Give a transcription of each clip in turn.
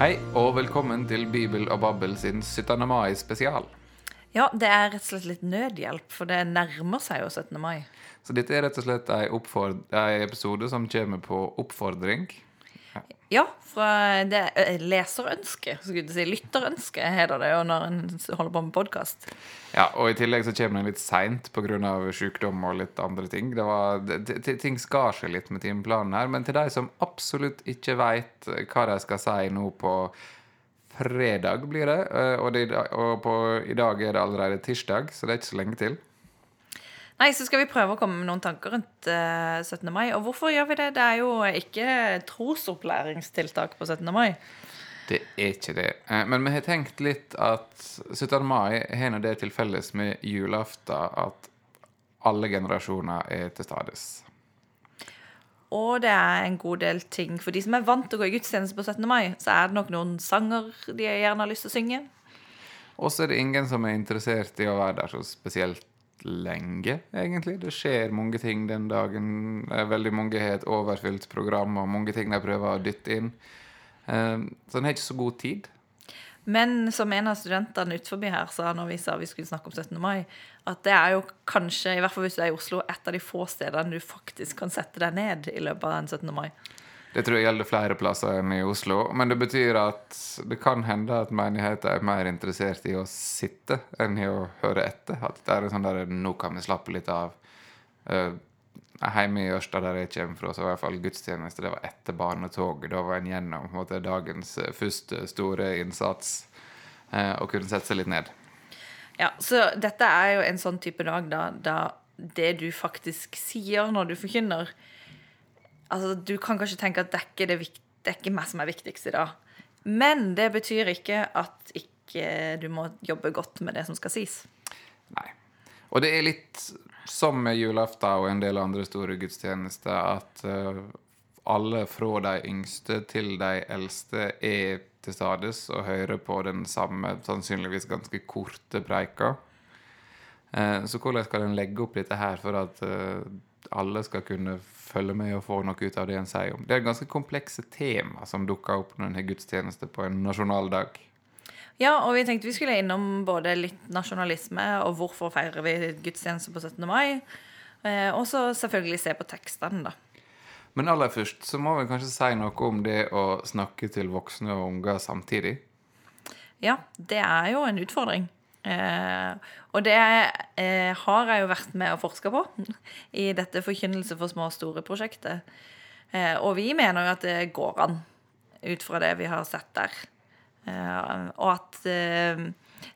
Hei, og velkommen til Bibel og Babbel sin 17. mai-spesial. Ja, det er rett og slett litt nødhjelp, for det nærmer seg jo 17. mai. Så dette er rett og slett ei, ei episode som kommer på oppfordring. Ja, fra det leserønsket, leserønske, skulle du si. Lytterønske heter det jo når en holder på med podkast. Ja, og i tillegg så kommer den litt seint pga. sykdom og litt andre ting. Var, ting skar seg litt med timeplanen her, men til de som absolutt ikke veit hva de skal si nå på fredag, blir det, eh, og, det, og på, i dag er det allerede tirsdag, så det er ikke så lenge til. Nei, så skal vi prøve å komme med noen tanker rundt eh, 17. mai. Og hvorfor gjør vi det? Det er jo ikke trosopplæringstiltak på 17. mai. Det er ikke det. Eh, Men vi har tenkt litt at 17. mai har nå det til felles med julaften at alle generasjoner er til stades. Og det er en god del ting. For de som er vant til å gå i gudstjeneste på 17. mai, så er det nok noen sanger de gjerne har lyst til å synge. Og så er det ingen som er interessert i å være der så spesielt lenge, egentlig. Det skjer mange ting den dagen. Veldig mange har et overfylt program, og mange ting de prøver å dytte inn. Eh, Så en har ikke så god tid. Men som en av studentene utenfor her sa når vi sa vi skulle snakke om 17. mai, at det er jo kanskje, i hvert fall hvis du er i Oslo, et av de få stedene du faktisk kan sette deg ned i løpet av en 17. mai. Det tror jeg gjelder flere plasser enn i Oslo. Men det betyr at det kan hende at menigheten er mer interessert i å sitte enn i å høre etter. At det er en sånn der Nå kan vi slappe litt av. Uh, hjemme i Ørsta, der jeg kommer fra, så var i hvert fall gudstjeneste det var etter barnetoget. Da var en gjennom på en måte, dagens eh, første store innsats uh, og kunne sette seg litt ned. Ja, Så dette er jo en sånn type dag da, da det du faktisk sier når du forkynner Altså, Du kan kanskje tenke at det er ikke, er meg som er viktigst i dag. Men det betyr ikke at ikke du må jobbe godt med det som skal sies. Nei. Og det er litt som med julaften og en del andre store gudstjenester, at eh, alle fra de yngste til de eldste er til stades og hører på den samme, sannsynligvis ganske korte preika. Eh, så hvordan skal en legge opp dette her for at eh, alle skal kunne følge med og få noe ut av det en sier om? Det er ganske komplekse tema som dukker opp når en har gudstjeneste på en nasjonaldag. Ja, og vi tenkte vi skulle innom både litt nasjonalisme og hvorfor feirer vi gudstjeneste på 17. mai. Eh, og så selvfølgelig se på tekstene, da. Men aller først så må vi kanskje si noe om det å snakke til voksne og unger samtidig. Ja, det er jo en utfordring. Eh, og det eh, har jeg jo vært med å forske på i dette Forkynnelse for små og store-prosjektet. Eh, og vi mener jo at det går an, ut fra det vi har sett der. Eh, og at eh,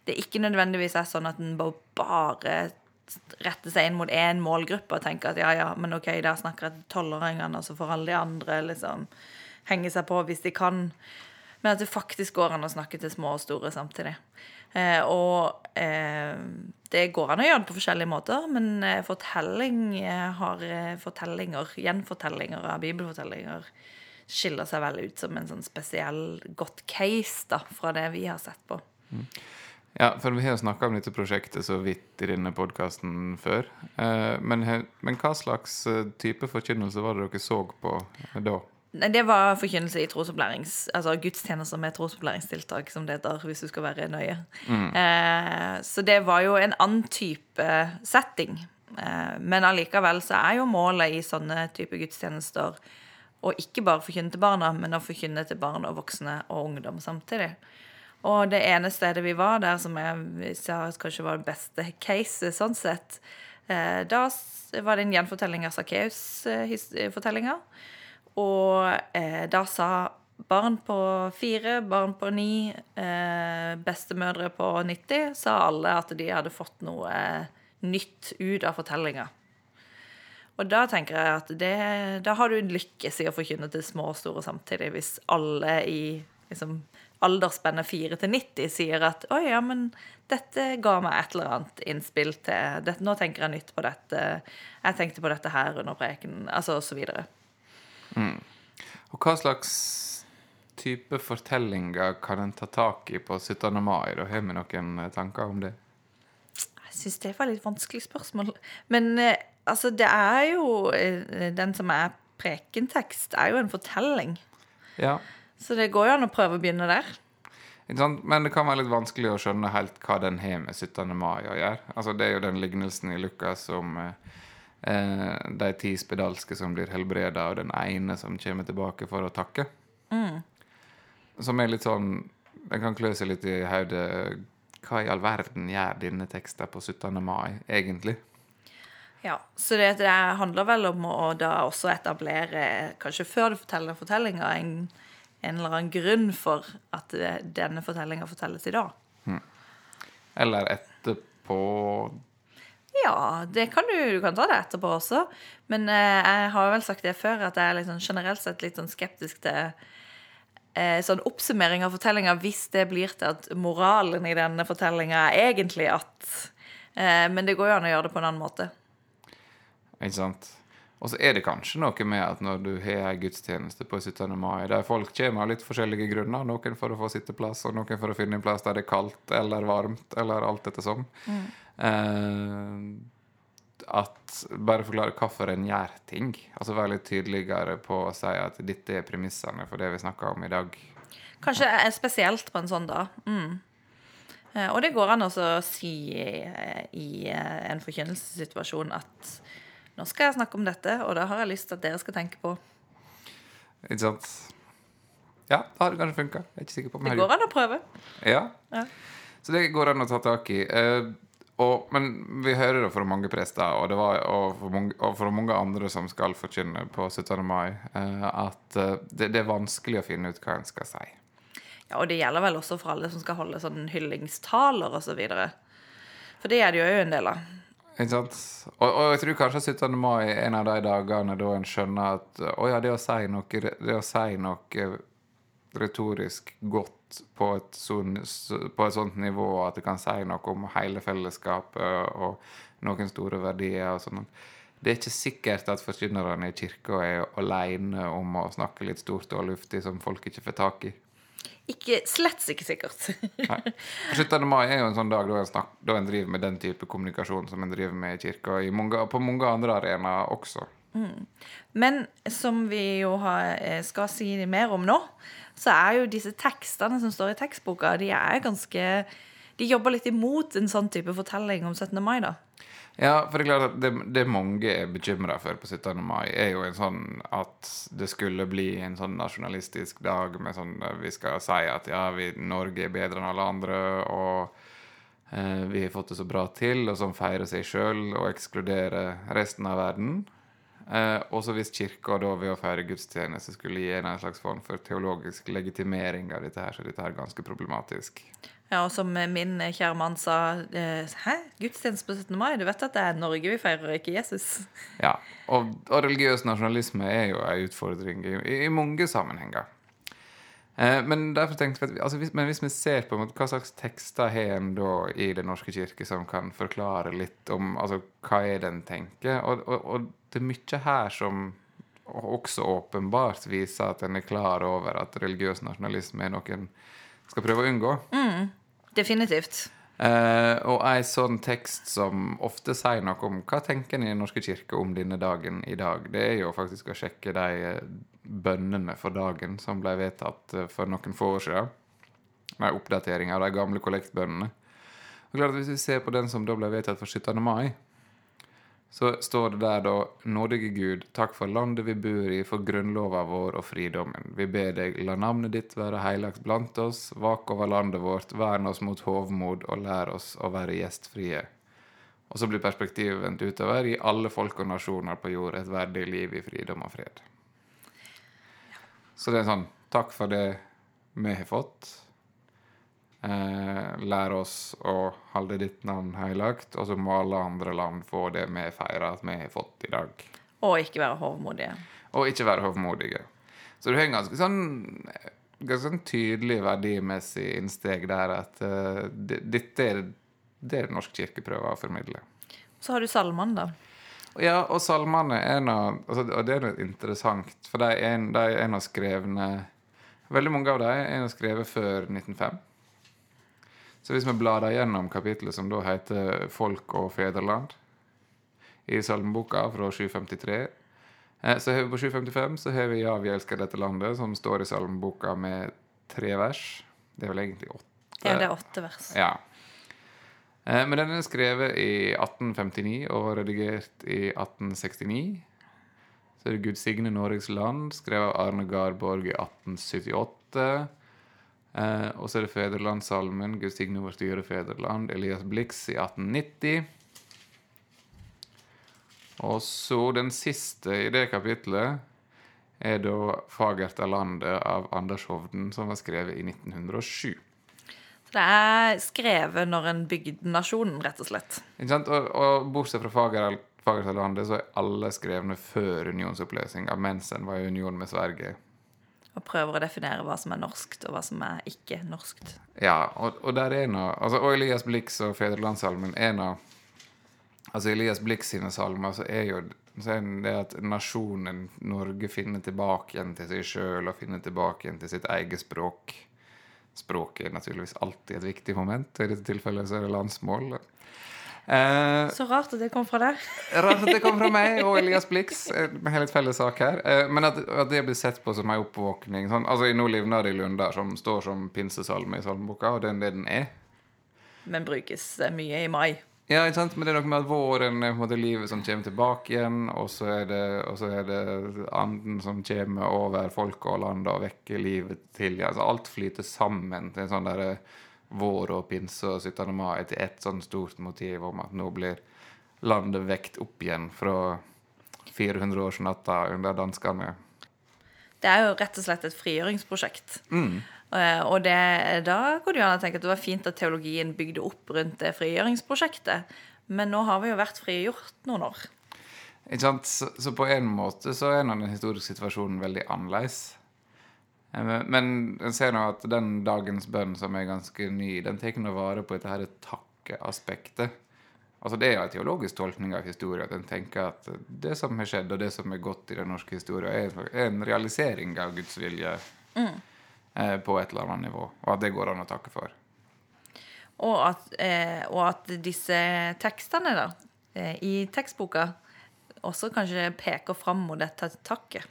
det ikke nødvendigvis er sånn at en bare retter seg inn mot én målgruppe og tenker at ja, ja, men ok, der snakker jeg til tolvåringene, og så får alle de andre liksom henge seg på hvis de kan. Men at det faktisk går an å snakke til små og store samtidig. Eh, og eh, det går an å gjøre det på forskjellige måter, men eh, fortelling har fortellinger, gjenfortellinger av bibelfortellinger skiller seg vel ut som en sånn spesiell godt case da, fra det vi har sett på. Ja, for vi har snakka om dette prosjektet så vidt i denne podkasten før. Men, men hva slags type forkynnelse var det dere så på da? Nei, Det var forkynnelse i trosopplærings... Altså gudstjenester med trosopplæringstiltak, som det heter, hvis du skal være nøye. Eh, så det var jo en annen type setting. Eh, men allikevel så er jo målet i sånne type gudstjenester å ikke bare forkynne til barna, men å forkynne til barn og voksne og ungdom samtidig. Og det ene stedet vi var der, som jeg sa kanskje var det beste caset sånn sett, eh, da var det en gjenfortelling av Sakkeus-fortellinga. Og eh, da sa barn på fire, barn på ni, eh, bestemødre på 90, sa alle at de hadde fått noe eh, nytt ut av fortellinga. Og da tenker jeg at det, da har du lykkes i å forkynne til små og store samtidig, hvis alle i liksom, aldersspennet 4 til 90 sier at oi, ja, men dette ga meg et eller annet innspill til dette, Nå tenker jeg nytt på dette. Jeg tenkte på dette her under preken. Altså og så videre. Og hva slags type fortellinger kan en ta tak i på 17. mai? Da har vi noen eh, tanker om det? Jeg syns det var litt vanskelig spørsmål. Men eh, altså, det er jo eh, Den som er prekentekst, er jo en fortelling. Ja. Så det går jo an å prøve å begynne der. Men det kan være litt vanskelig å skjønne helt hva den har med 17. mai å gjøre. Altså, det er jo den lignelsen i Lukas om eh, de ti spedalske som blir helbreda, og den ene som kommer tilbake for å takke. Som er litt sånn En kan klø seg litt i hodet. Hva i all verden gjør denne teksten på 17. mai, egentlig? Ja, Så det, det handler vel om å da også etablere, kanskje før du forteller fortellinga, en, en eller annen grunn for at eh, denne fortellinga fortelles i dag. Eller etterpå Ja, det kan du, du kan ta det etterpå også. Men eh, jeg har vel sagt det før, at jeg er liksom generelt sett litt sånn skeptisk til eh, sånn oppsummering av fortellinga hvis det blir til at moralen i denne fortellinga er egentlig at eh, Men det går jo an å gjøre det på en annen måte. Ikke sant? Og så er det kanskje noe med at når du har ei gudstjeneste på 17. mai, der folk kommer av litt forskjellige grunner, noen for å få sitteplass, og noen for å finne en plass der det er kaldt eller varmt, eller alt dette sånn, eh, at bare forklare hvorfor en gjør ting. Altså være litt tydeligere på å si at dette er premissene for det vi snakker om i dag. Kanskje eh, spesielt på en sånn dag. Mm. Eh, Og det går an å si eh, i eh, en forkynnelsessituasjon at nå skal jeg snakke om dette, og det har jeg lyst til at dere skal tenke på. Ikke sant? Ja, det hadde kanskje funka. Det går an å prøve. Ja. Ja. Så det går an å ta tak i. Og, men vi hører det fra mange prester og, det var, og, for mange, og fra mange andre som skal forkynne på 17. mai, eh, at eh, det, det er vanskelig å finne ut hva en skal si. Ja, og det gjelder vel også for alle som skal holde sånn hyllingstaler og så. For det er det jo en del av. Ikke sant? Og, og jeg tror kanskje 17. mai er en av de dagene da en skjønner at å ja, det å si noe, det å si noe retorisk godt på et, sånn, på et sånt nivå at det kan si noe om hele fellesskapet og noen store verdier og sånn. Det er ikke sikkert at forkynnerne i kirka er alene om å snakke litt stort og luftig som folk ikke får tak i. Ikke, slett ikke sikkert. Nei. 17. mai er jo en sånn dag da en, snak, da en driver med den type kommunikasjon som en driver med i kirka, og på mange andre arenaer også. Men som vi jo har, eh, skal si mer om nå, så er jo disse tekstene som står i tekstboka, de er ganske De jobber litt imot en sånn type fortelling om 17. mai, da. Ja, for det er klart at det, det mange er bekymra for på 17. mai, er jo en sånn at det skulle bli en sånn nasjonalistisk dag med sånn eh, Vi skal si at ja, vi, Norge er bedre enn alle andre, og eh, vi har fått det så bra til, og sånn feire seg sjøl og ekskludere resten av verden. Eh, også hvis kirka da ved å feire gudstjeneste skulle gi en, slags form for teologisk legitimering av dette her, så dette er ganske problematisk. Ja, og som min kjære mann sa eh, Hæ? Gudstjeneste på 17. mai? Du vet at det er Norge vi feirer, ikke Jesus? Ja, og, og religiøs nasjonalisme er jo en utfordring i, i, i mange sammenhenger. Eh, men tenkte altså, hvis, men hvis vi ser på hva slags tekster har en da i Den norske kirke som kan forklare litt om altså, hva er det en tenker, og, og, og det er mye her som også åpenbart viser at en er klar over at religiøs nasjonalisme er noe en skal prøve å unngå. Definitivt. Eh, og ei sånn tekst som ofte sier noe om hva tenker en i Den norske kirke om denne dagen i dag, det er jo faktisk å sjekke de bønnene for dagen som ble vedtatt eh, for noen få år siden. Med oppdatering av de gamle kollektbønnene. Og klart at Hvis vi ser på den som da ble vedtatt for 17. mai, så står det der da Nådige Gud, takk for landet vi bor i, for grunnlova vår og fridommen. Vi ber deg, la navnet ditt være heilagt blant oss, vak over landet vårt, vern oss mot hovmod, og lær oss å være gjestfrie. Og så blir perspektivet vendt utover, i alle folk og nasjoner på jord et verdig liv i fridom og fred. Så det er sånn Takk for det vi har fått. Eh, lær oss å holde ditt navn heilagt, og så må alle andre land få det vi feirer at vi har fått i dag. Og ikke være hovmodige. Og ikke være hovmodige. Så du har en ganske sånn ganske sånn tydelig verdimessig innsteg der at eh, det- dette er det Den norske kirke prøver å formidle. Så har du salmene, da. Ja, og salmene er noe altså, Og det er litt interessant, for de er, en- de er noe skrevne Veldig mange av dem er noe skrevet før 1905. Så hvis vi blader gjennom kapitlet som da heter 'Folk og fedreland' i salmeboka fra 753, Eh, Så har vi på 755 så har vi 'Ja, vi elsker dette landet', som står i salmeboka med tre vers. Det er vel egentlig åtte. Ja, det er åtte vers. Ja. Eh, Men den er skrevet i 1859 og redigert i 1869. Så er det 'Gud signe Norges land', skrevet av Arne Garborg i 1878. Eh, og så er det 'Fedrelandssalmen', 'Gud signe vårt dyre federland', Elias Blix i 1890. Og så den siste i det kapitlet er da 'Fagert er landet' av Anders Hovden, som var skrevet i 1907. Det er skrevet når en bygde nasjonen, rett og slett. Ikke sant? Og, og bortsett fra Fager, Fagert er så er alle skrevne før unionsoppløsninga, mens en var i union med Sverige. Og prøver å definere hva som er norskt, og hva som er ikke norskt. Ja, og, og der er nå altså, Og Elias Blix og Fedrelandssalmen er nå Altså Elias Blix sine salmer så er jo så er det at nasjonen Norge finner tilbake igjen til seg sjøl og finner tilbake igjen til sitt eget språk. Språket er naturligvis alltid et viktig moment, i dette tilfellet så er det landsmål. Eh, Så rart at det kom fra deg. Rart at det kom fra meg og Elias Blix. med Vi har litt felles sak her. Eh, Men at, at det blir sett på som ei oppvåkning sånn, Altså, Nå livner det i Lundar, som står som pinsesalme i salmeboka, og det er det den er. Men brukes eh, mye i mai. Ja, ikke sant? Men det er noe med at våren er på en måte livet som kommer tilbake igjen, og så er det, er det anden som kommer over folket og landet og vekker livet til igjen. Altså, alt flyter sammen til en sånn der vår og pinse og 17. mai til ett sånn stort motiv om at nå blir landet vekt opp igjen fra 400-årsnatta under danskene. Det er jo rett og slett et frigjøringsprosjekt. Eh, Og det, da det jo an å tenke at det var fint at teologien bygde opp rundt det frigjøringsprosjektet. Men nå har vi jo vært frigjort noen år. Ikke sant? Så, så på en måte så er nå den historiske situasjonen veldig annerledes. Eh, Men en ser nå at den dagens bønn, som er ganske ny, den tar nå vare på dette her takkeaspektet. Altså Det er jo en teologisk tolkning av historien. At en tenker at det som har skjedd, og det som er godt i den norske historien, er, en realisering av Guds vilje eh, på et eller annet nivå. Og at det går an å takke for. Og at, eh, og at disse tekstene da, eh, i tekstboka også kanskje peker fram mot dette takket.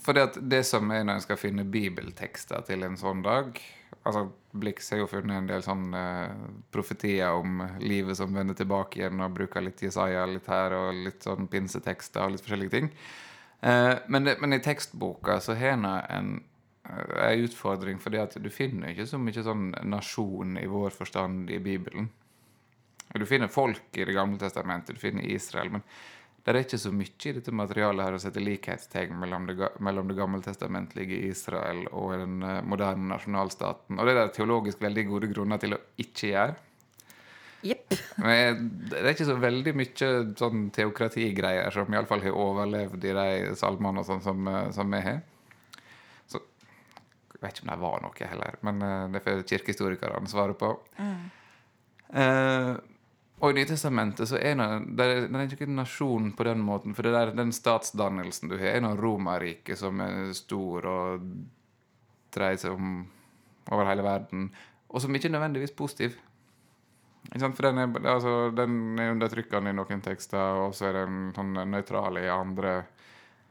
For det, det som er når en skal finne bibeltekster til en sånn dag altså Blix har jo funnet en del sånne eh, profetier om livet som vender tilbake igjen, og bruker litt Jesaja litt her, og litt sånn pinsetekster og litt forskjellige ting. Men, det, men i tekstboka så har en en eh, en utfordring, fordi at du finner ikke så mye sånn nasjon i vår forstand i Bibelen. Du finner folk i Det gamle testamentet, du finner Israel, men det er ikke så mye i dette materialet her å sette likhetstegn mellom det, mellom det gammeltestamentlige Israel og den eh, moderne nasjonalstaten. Og det er teologisk veldig gode grunner til å ikke gjøre. Yep. Men det er ikke så veldig mye sånn teokratigreier som iallfall har overlevd i de salmene og sånn som, eh, som vi har. Jeg vet ikke om det var noe heller, men eh, det får kirkehistorikerne svare på. Eh, og i Nytestamentet så er det, det er, det er ikke en nasjon på den måten. For det der, den statsdannelsen du har, er noe Romerrike som er stor og dreier seg om over hele verden, og som ikke er nødvendigvis positiv. For den er, altså, den er undertrykkende i noen tekster, og så er den sånn nøytral i andre.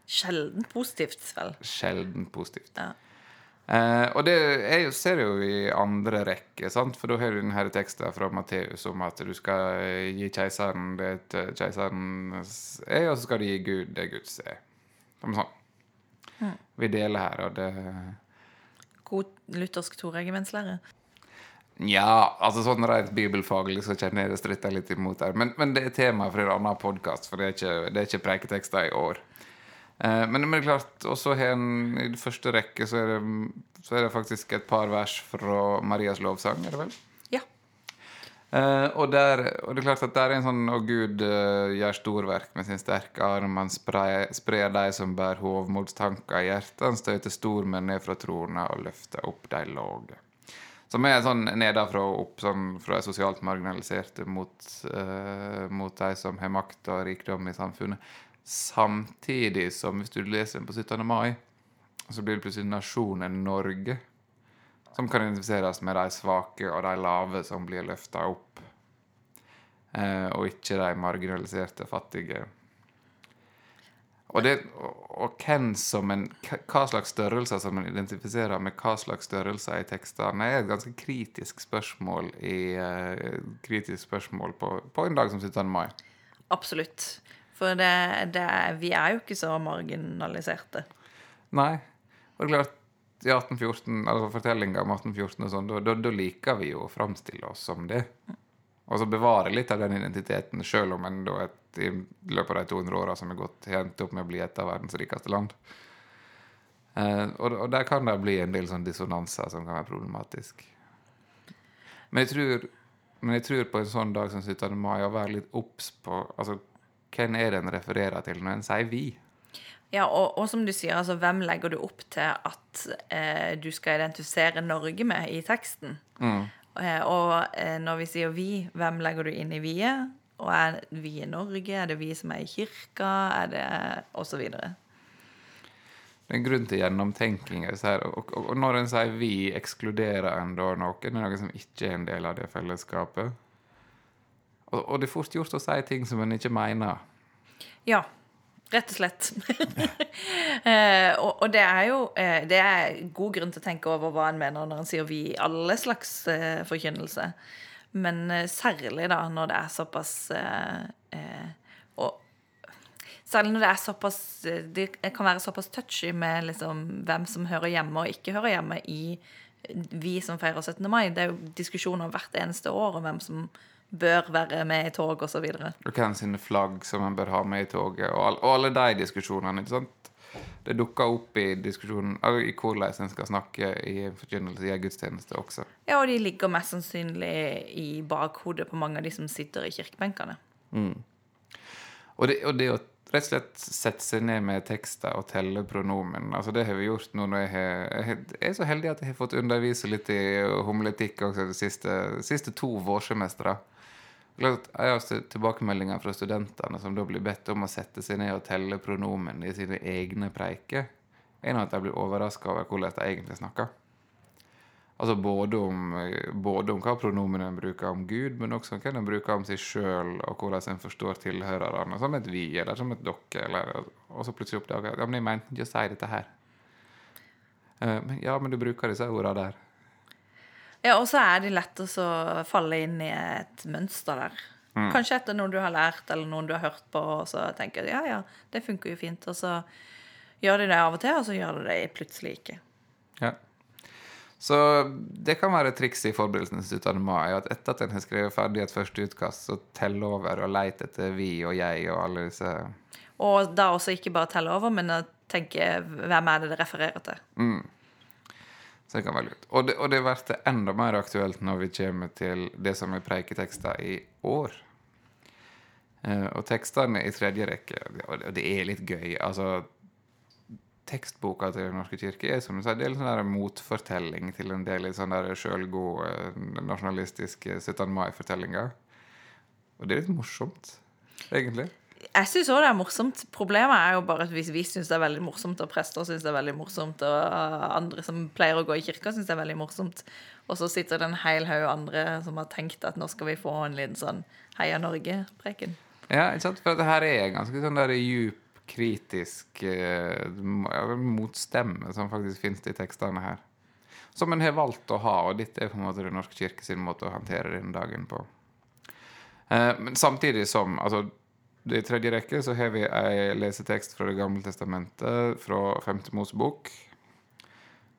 Sjelden positivt, vel. Sjelden positivt. Ja. Eh, og det er jo, ser du jo i andre rekke, sant? for da har du denne teksten fra Matteus om at du skal eh, gi keiseren det til keiserens er, og så skal du gi Gud det Guds er. Som sånn. Vi deler her, og det God luthersk toregimentslære. Ja, altså sånn rent bibelfaglig så kjenner jeg det stritter litt imot her. Men, men det er tema for en annen podkast, for det er ikke, det er ikke preiketekster i år. Eh, men, men det er klart, også har i det første rekke så er, det, så er det faktisk et par vers fra Marias lovsang, er det vel? Ja. Eh, og, der, og det er klart at der er en sånn Å Gud eh, gjør storverk med sin sterke arm. Han sprer, sprer de som bærer hovmodstanker i hjertet. Han støter stormenn ned fra trona og løfter opp de lave. Som er sånn nedenfra og opp, sånn fra de sosialt marginaliserte mot, eh, mot de som har makt og rikdom i samfunnet. Samtidig som, hvis du leser den på 17. mai, så blir det plutselig nasjonen Norge som kan identifiseres med de svake og de lave som blir løfta opp, eh, og ikke de marginaliserte fattige. Og, det, og, og en, hva slags størrelser som en identifiserer med hva slags størrelser i tekstene, er et ganske kritisk spørsmål, i, uh, kritisk spørsmål på, på, en dag som 17. mai. Absolutt. For det, det, vi er jo ikke så marginaliserte. Nei. Og det er klart, i 1814, altså fortellinga om 1814 og sånn, da, liker vi jo å framstille oss som det. Og så bevare litt av den identiteten, sjøl om en da et, i løpet av de 200 åra som er gått, har endt opp med å bli et av verdens rikeste land. Eh, og, og, der kan det bli en del sånn dissonanser som kan være problematisk. Men jeg tror, men jeg tror på en sånn dag som 17. mai å være litt obs på altså, hvem er det en refererer til når en sier 'vi'? Ja, og, og, som du sier, altså, hvem legger du opp til at eh, du skal identifisere Norge med i teksten? Mm. Eh, og eh, når vi sier vi, hvem legger du inn i vi-et? Og er vi i Norge? Er det vi som er i kirka? Er det Og så videre. Det er en grunn til gjennomtenking. Og, og, og, når en sier 'vi', ekskluderer en da noen? Noen som ikke er en del av det fellesskapet? Og, og det er fort gjort å si ting som en ikke mener. Ja. Rett og slett. eh, og, og, det er jo eh, det er god grunn til å tenke over hva en mener når en sier vi i alle slags eh, forkynnelse. Men eh, særlig da når det er såpass eh, eh, og Særlig når det er såpass Det kan være såpass touchy med liksom hvem som hører hjemme og ikke hører hjemme i vi som feirer 17. mai. Det er jo diskusjoner hvert eneste år om hvem som bør være med i tog osv. Og, og hvem sine flagg som en bør ha med i toget, og, all, og alle de diskusjonene. ikke sant? Det dukker opp i diskusjonen i hvordan en skal snakke i forkynnelse i gudstjeneste også. Ja, og de ligger mest sannsynlig i bakhodet på mange av de som sitter i kirkebenkene. Mm. Og, det, og det å rett og slett sette seg ned med tekster og telle pronomen. Altså Det har vi gjort nå når jeg, har, jeg er så heldig at jeg har fått undervise litt i homiletikk også de siste, siste to vårsemestre. Jeg har tilbakemeldinger fra studentene som da blir bedt om å sette seg ned og telle pronomen i sine egne preiker. En av at de blir overraska over hvordan de egentlig snakker. Altså både om, både om hva pronomen en bruker om Gud, men også hva en bruker om seg sjøl, og hvordan en forstår tilhørerne. Som et vi eller som et dere. Eller, og så plutselig oppdager jeg at ja, men jeg mente ikke å si dette her. Uh, men, ja, men du bruker disse ordene der. Ja, og så er det lett å falle inn i et mønster der. Mm. Kanskje etter noe du har lært, eller noen du har hørt på, og så tenker du ja, ja, det funker jo fint. Og så gjør de det av og til, og så gjør de det plutselig ikke. Ja. Så det kan være triks i forberedelsen til 17. mai. At etter at en har skrevet ferdig et første utkast, så tell over og leit etter vi og jeg og alle disse Og da også ikke bare telle over, men å tenke hvem er det det refererer til. Mm. Så det kan være lurt. Og det, og det blir enda mer aktuelt når vi kommer til det som er preiketekster i år. Uh, og tekstene i tredje rekke, og det er litt gøy altså Tekstboka til Den norske kirke er som du sier, det er litt sånn motfortelling til en del sånne sjølgode nasjonalistiske 17. mai-fortellinger. Og det er litt morsomt, egentlig. Jeg syns òg det er morsomt. Problemet er jo bare at hvis vi syns det er veldig morsomt, og prester syns det er veldig morsomt, og andre som pleier å gå i kirka, syns det er veldig morsomt, og så sitter det en hel haug andre som har tenkt at nå skal vi få en liten sånn Heia Norge-preken. Ja, ikke sant? For det her er ganske sånn der djup, kritisk uh, motstemme som faktisk finnes i tekstene her. Som en har valgt å ha, og dette er på en måte Den norske kirke sin måte å håndtere denne dagen på. Uh, men samtidig som altså i tredje rekke så har vi ei lesetekst fra Det gamle testamentet, fra Femte Mosebok.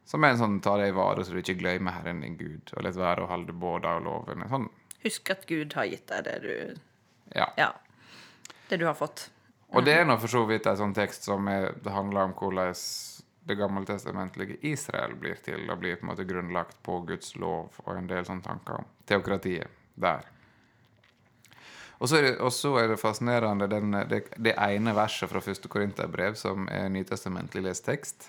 Som er en sånn 'ta deg i vare så du ikke glemmer Herren din Gud', og lett være å holde båda og lovene. Sånn. Husk at Gud har gitt deg det du Ja. ja. Det du har fått. Og det er nå for så vidt en sånn tekst som er, det handler om hvordan det gammeltestamentlige Israel blir til, og blir på en måte grunnlagt på Guds lov og en del sånne tanker om teokratiet der. Og så er, det fascinerende den, det, det, ene verset fra første Korinterbrev som er nytestamentlig lest tekst.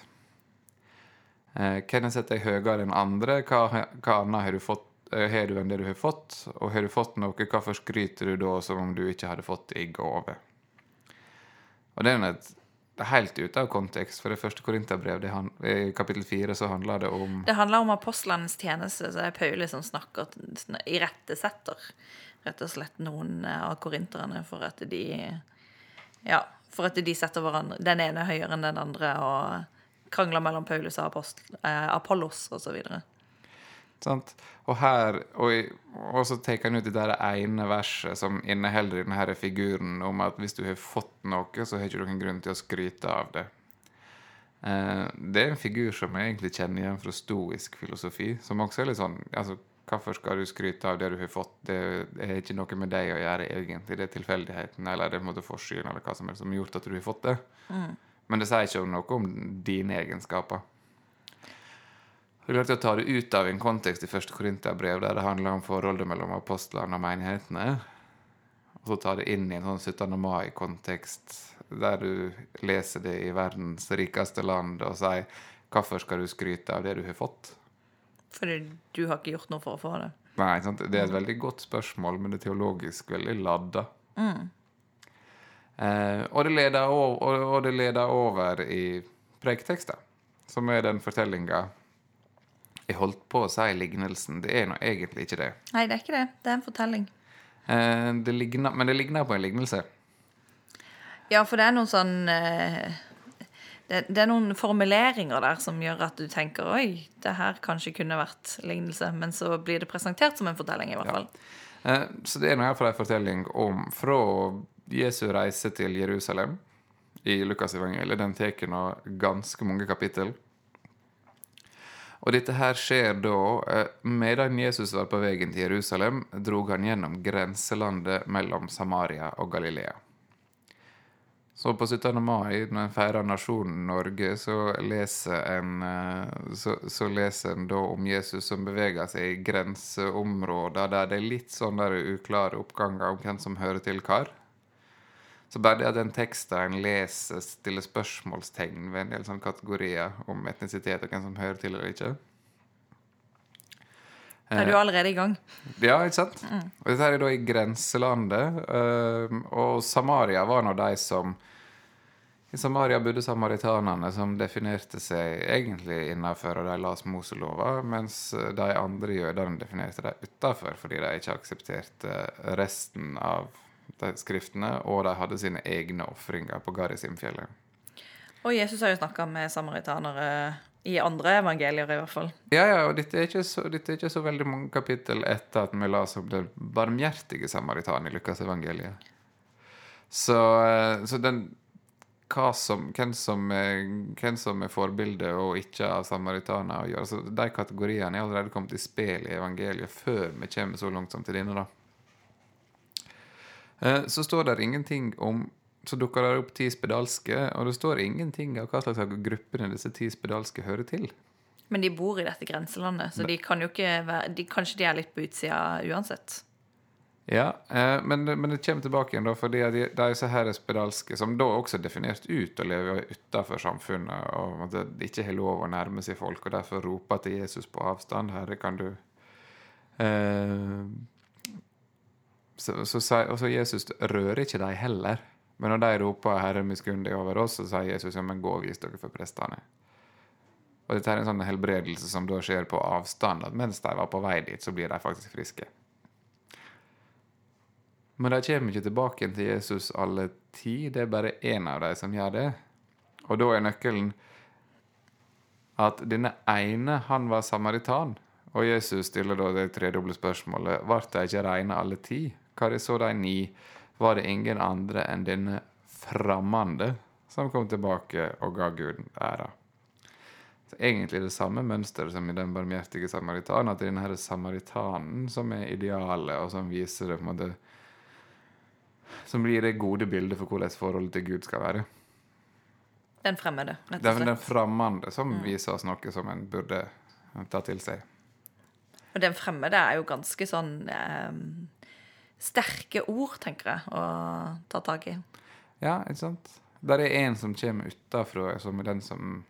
Eh, hvem har sett deg høyere enn andre? Hva, hva annet har du fått eh, har du enn det du har fått? Og har du fått noe, hvorfor skryter du da som om du ikke hadde fått det i gave? Og det er et det er helt ute av kontekst, for det første Korinterbrev, i kapittel fire, så handler det om Det handler om apostlenes tjeneste, så det er Pauli som snakker, irettesetter rett og slett noen av korinterne for at de ja, For at de setter hverandre, den ene høyere enn den andre, og krangler mellom Paulus og Apostel, eh, Apollos osv. Sant? Og her, og, og så tar han ut det der ene verset som inneholder denne figuren om at hvis du har fått noe, så har ikke du noen grunn til å skryte av det. Eh, det er en figur som jeg egentlig kjenner igjen fra stoisk filosofi, som også er litt sånn altså, Hvorfor skal du skryte av det du har fått? Det er ikke noe med deg å gjøre, egentlig. Det er tilfeldigheten eller det er en måte forsyn eller hva som helst som har gjort at du har fått det. Men det sier ikke noe om dine egenskaper. Det er klart å ta det ut av en kontekst i første Korinterbrev, der det handler om forholdet mellom apostlene og menighetene, og så ta det inn i en sånn 17. mai-kontekst, der du leser det i verdens rikeste land og sier hvorfor skal du skryte av det du har fått? Fordi du har ikke gjort noe for å få det. Nei, sant? Det er et veldig godt spørsmål, men det er teologisk veldig ladda. Eh, og, det leder over, og, og det leder over i preketekster, som er den fortellinga jeg holdt på å si lignelsen. Det er nå egentlig ikke det. Nei, det er ikke det. Det er en fortelling. Eh, det ligner, men det ligner på en lignelse. Ja, for det er noen sånn eh, det, det er noen formuleringer der som gjør at du tenker oi, det her kanskje kunne vært lignelse, men så blir det presentert som en fortelling, i hvert Ja. fall. Eh, så det er nå iallfall en fortelling om fra Jesu reise til Jerusalem i Lukasevangeliet. Den tar nå ganske mange kapittel. Og dette her skjer da eh, Medan Jesus var på veien til Jerusalem, drog han gjennom grenselandet mellom Samaria og Galilea. Så på 17. mai, når en feirer nasjonen Norge, så leser en, eh, så, så leser en da om Jesus som beveger seg i grenseområder der det er litt sånn der uklare oppganger om hvem som hører til hvor. Så bare det at den teksten en leser, stiller spørsmålstegn ved en del sånne kategorier om etnisitet og hvem som hører til eller ikke. Da er du allerede i gang. Ja, ikke sant? Og dette er da i grenselandet. og Samaria var nå de som I Samaria bodde samaritanerne, som definerte seg egentlig innafor, og de las Moselova, mens de andre jødene definerte dem utafor, fordi de ikke aksepterte resten av de skriftene, og de hadde sine egne ofringer på Garisimfjellet. Og Jesus har jo snakka med samaritanere i andre evangelier, i hvert fall. Ja, ja, og dette er, ikke så, er ikke så veldig mange kapittel etter at vi leser om den barmhjertige samaritan i Lukas evangeliet. Så, eh, så den hva som, hvem, som er, hvem som er forbildet og ikke av samaritaner å gjøre. Altså, de kategoriene er allerede kommet i spill i evangeliet før vi kommer så langt som til denne. da. Eh, Så står det ingenting om Så dukker det opp ti spedalske, og det står ingenting av hva slags av gruppene disse ti spedalske hører til. Men de bor i dette grenselandet, så de kan jo ikke være de, Kanskje de er litt på utsida uansett. Ja, eh, men, men det kommer tilbake igjen, da, fordi de, de disse her spedalske, som da også er definert ut og lever utafor samfunnet, og at de ikke har lov å nærme seg folk, og derfor roper til Jesus på avstand. Herre, kan du eh, så, så, Og så Jesus rører ikke de heller. Men når de roper 'Herre, miskunn over oss', så sier Jesus ja, men gå og vis dere for prestene. Og dette er en sånn helbredelse som da skjer på avstand, at mens de var på vei dit, så blir de faktisk friske. Men de kommer ikke tilbake til Jesus alle ti. Det er bare én av dem som gjør det. Og da er nøkkelen at denne ene, han var samaritan. Og Jesus stiller da det tredoble spørsmålet ble de ikke reine alle ti? Hva er så de ni? Var det ingen andre enn denne fremmede som kom tilbake og ga Gud æra? Så egentlig det samme mønsteret som i den barmhjertige samaritan, at det er denne samaritanen som er idealet, og som viser det på en måte som blir det gode bildet for hvordan forholdet til Gud skal være. Den fremmede, rett og er den slett. fremmede som viser oss noe som en burde ta til seg. Og den fremmede er jo ganske sånn eh, sterke ord, tenker jeg, å ta tak i. Ja, ikke sant? Der er en som kommer utafra, som er den som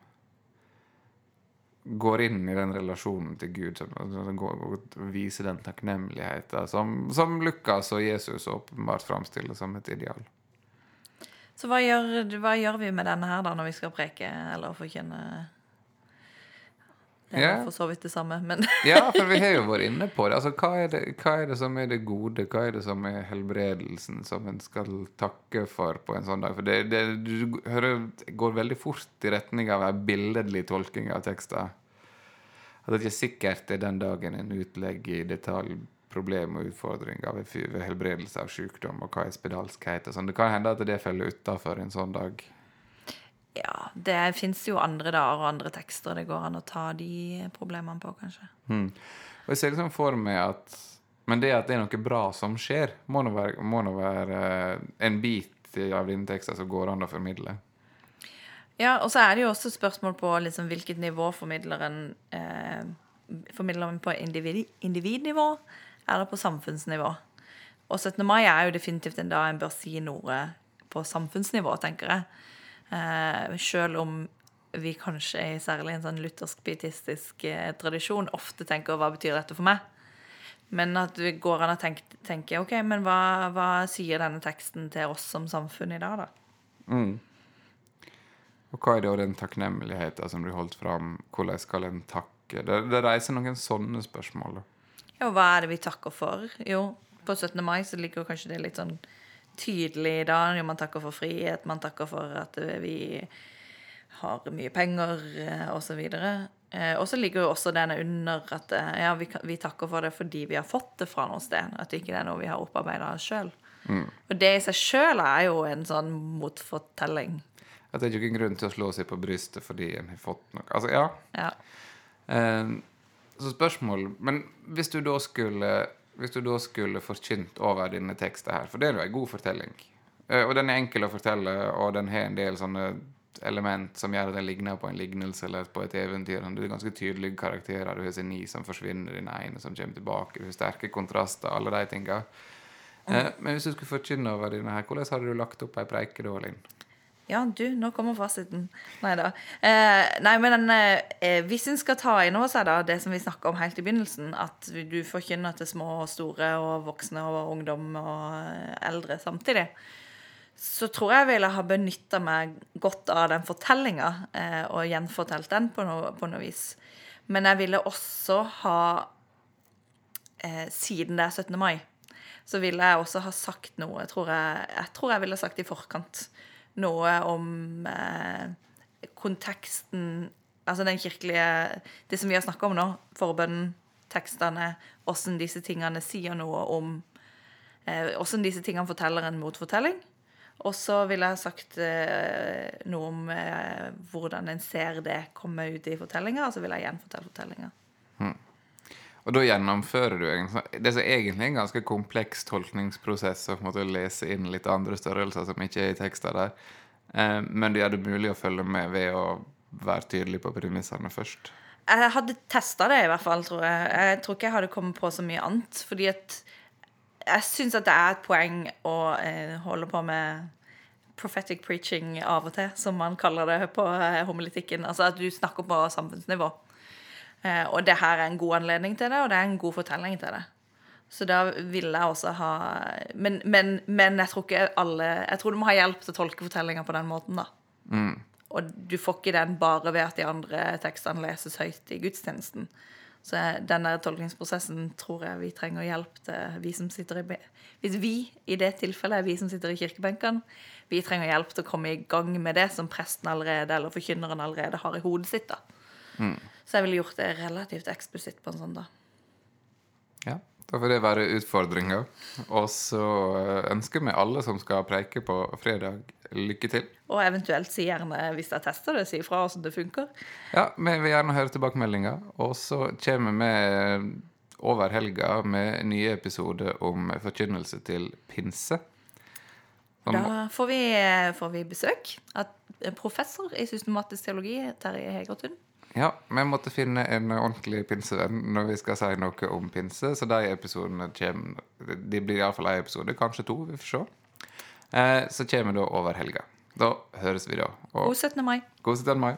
går inn i den relasjonen til Gud, som, som går, og viser den takknemligheten som, som Lukas og Jesus åpenbart framstiller som et ideal. Så hva gjør, hva gjør vi med denne her da, når vi skal preke eller forkynne Det er Ja. for så vidt det samme, men Ja, for vi har jo vært inne på det. Altså, hva, er det hva er det som er det gode? Hva er det som er helbredelsen som en skal takke for på en sånn dag? For det, det du hører, går veldig fort i retning av en billedlig tolking av tekster. At det ikke sikkert er den dagen en utlegger i detalj problem og utfordringer ved helbredelse av sykdom, og hva er spedalskhet og sånn. Det kan hende at det faller utafor en sånn dag. Ja, det fins jo andre dager og andre tekster det går an å ta de problemene på, kanskje. Og jeg ser liksom for meg at Men det at det er noe bra som skjer, må nå være, må nå være eh, en bit av dine tekster som går an å formidle. Ja, og så er det jo også spørsmål på liksom hvilket nivå formidler en eh, Formidler man på individ, individnivå eller på samfunnsnivå? Og 17. mai er jo definitivt en dag en bør si noe på samfunnsnivå, tenker jeg. Eh, selv om vi kanskje i særlig en sånn luthersk-pietistisk eh, tradisjon ofte tenker hva betyr dette for meg? Men at det går an å tenke, tenke ok, men hva, hva sier denne teksten til oss som samfunn i dag, da? Og hva er da den takknemligheten som du holdt fram? Hvordan skal en takke? Det, det reiser noen sånne spørsmål. da. Ja, hva er det vi takker for? Jo, på 17. mai så ligger kanskje det litt sånn tydelig i dag. Jo, man takker for frihet, man takker for at eh, vi har mye penger, osv. og så videre. Eh, Og så ligger jo også denne under at eh, ja, vi, vi takker for det fordi vi har fått det fra noe sted. At det ikke er noe vi har opparbeida sjøl. Og det i seg sjøl er jo en sånn motfortelling. At det er ikke en grunn til å slå seg på brystet fordi en har fått noe. Altså, ja. Ja. Eh, så spørsmål Men hvis du da skulle Hvis du da skulle forkynt over denne teksten her, for det er jo en god fortelling, Eh, og den er enkel å fortelle, og den har en del sånne element som gjør at den ligner på en lignelse eller på et eventyr. Det er ganske tydelige karakterer. Du har sin ni som forsvinner, den ene som kommer tilbake. Du har sterke kontraster, alle de tinga. Eh, men hvis du skulle forkynne over denne her, hvordan hadde du lagt opp ei preike da, Linn? Ja, du, nå kommer fasiten. Nei da. Eh, nei, men den, eh, hvis en skal ta inn over seg da, det som vi snakka om helt i begynnelsen, at du forkynner til små og store og voksne og ungdom og eh, eldre samtidig, så tror jeg jeg ville ha benytta meg godt av den fortellinga eh, og gjenfortalt den på noe, på noe vis. Men jeg ville også ha eh, Siden det er 17. mai, så ville jeg også ha sagt noe, tror jeg Jeg tror jeg ville sagt i forkant noe om eh, konteksten Altså den kirkelige Det som vi har snakka om nå, forbønnen, tekstene, åssen disse tingene sier noe om eh, Åssen disse tingene forteller en motfortelling. Og så ville jeg sagt eh, noe om eh, hvordan en ser det komme ut i fortellinga, og så vil jeg gjenfortelle fortellinga. Og da gjennomfører du en, sånn- det som egentlig er en ganske kompleks tolkningsprosess, å lese inn litt andre størrelser som ikke er i tekster der. Eh, men det gjør det mulig å følge med ved å være tydelig på premissene først. Jeg hadde testa det, i hvert fall, tror jeg. Jeg tror ikke jeg hadde kommet på så mye annet. Fordi at jeg syns at det er et poeng å eh, holde på med prophetic preaching av og til, som man kaller det på homolitikken. Altså at du snakker på samfunnsnivå. Eh, og det her er en god anledning til det, og det er en god fortelling til det. Så da ville jeg også ha Men, men, men jeg tror ikke alle Jeg tror du må ha hjelp til å tolke fortellinga på den måten, da. Og du får ikke den bare ved at de andre tekstene leses høyt i gudstjenesten. Så den der tolkningsprosessen tror jeg vi trenger hjelp til, vi som sitter i Hvis vi, i det tilfellet er vi som sitter i kirkebenkene, vi trenger hjelp til å komme i gang med det som presten allerede, eller forkynneren allerede har i hodet sitt. da. Så jeg ville gjort det relativt eksplisitt på en sånn da. Ja, Da får det være utfordringa. Og så eh, ønsker vi alle som skal preike på fredag, lykke til. Og eventuelt si gjerne, hvis jeg tester det, si ifra hvordan det funker. Ja, vi vil gjerne høre tilbakemeldinger. Og så kommer vi over helga med nye episoder om forkynnelse til pinse. Som, Da får vi, får vi besøk av professor i systematisk teologi, Terje Hegertun. Ja, vi måtte finne en ordentlig pinsevenn når vi skal si noe om pinse, så de episodene kommer De blir iallfall én episode, kanskje to, vi får se. Eh, så kommer da over helga. Da høres vi da. Og God 17. mai. god 17. mai.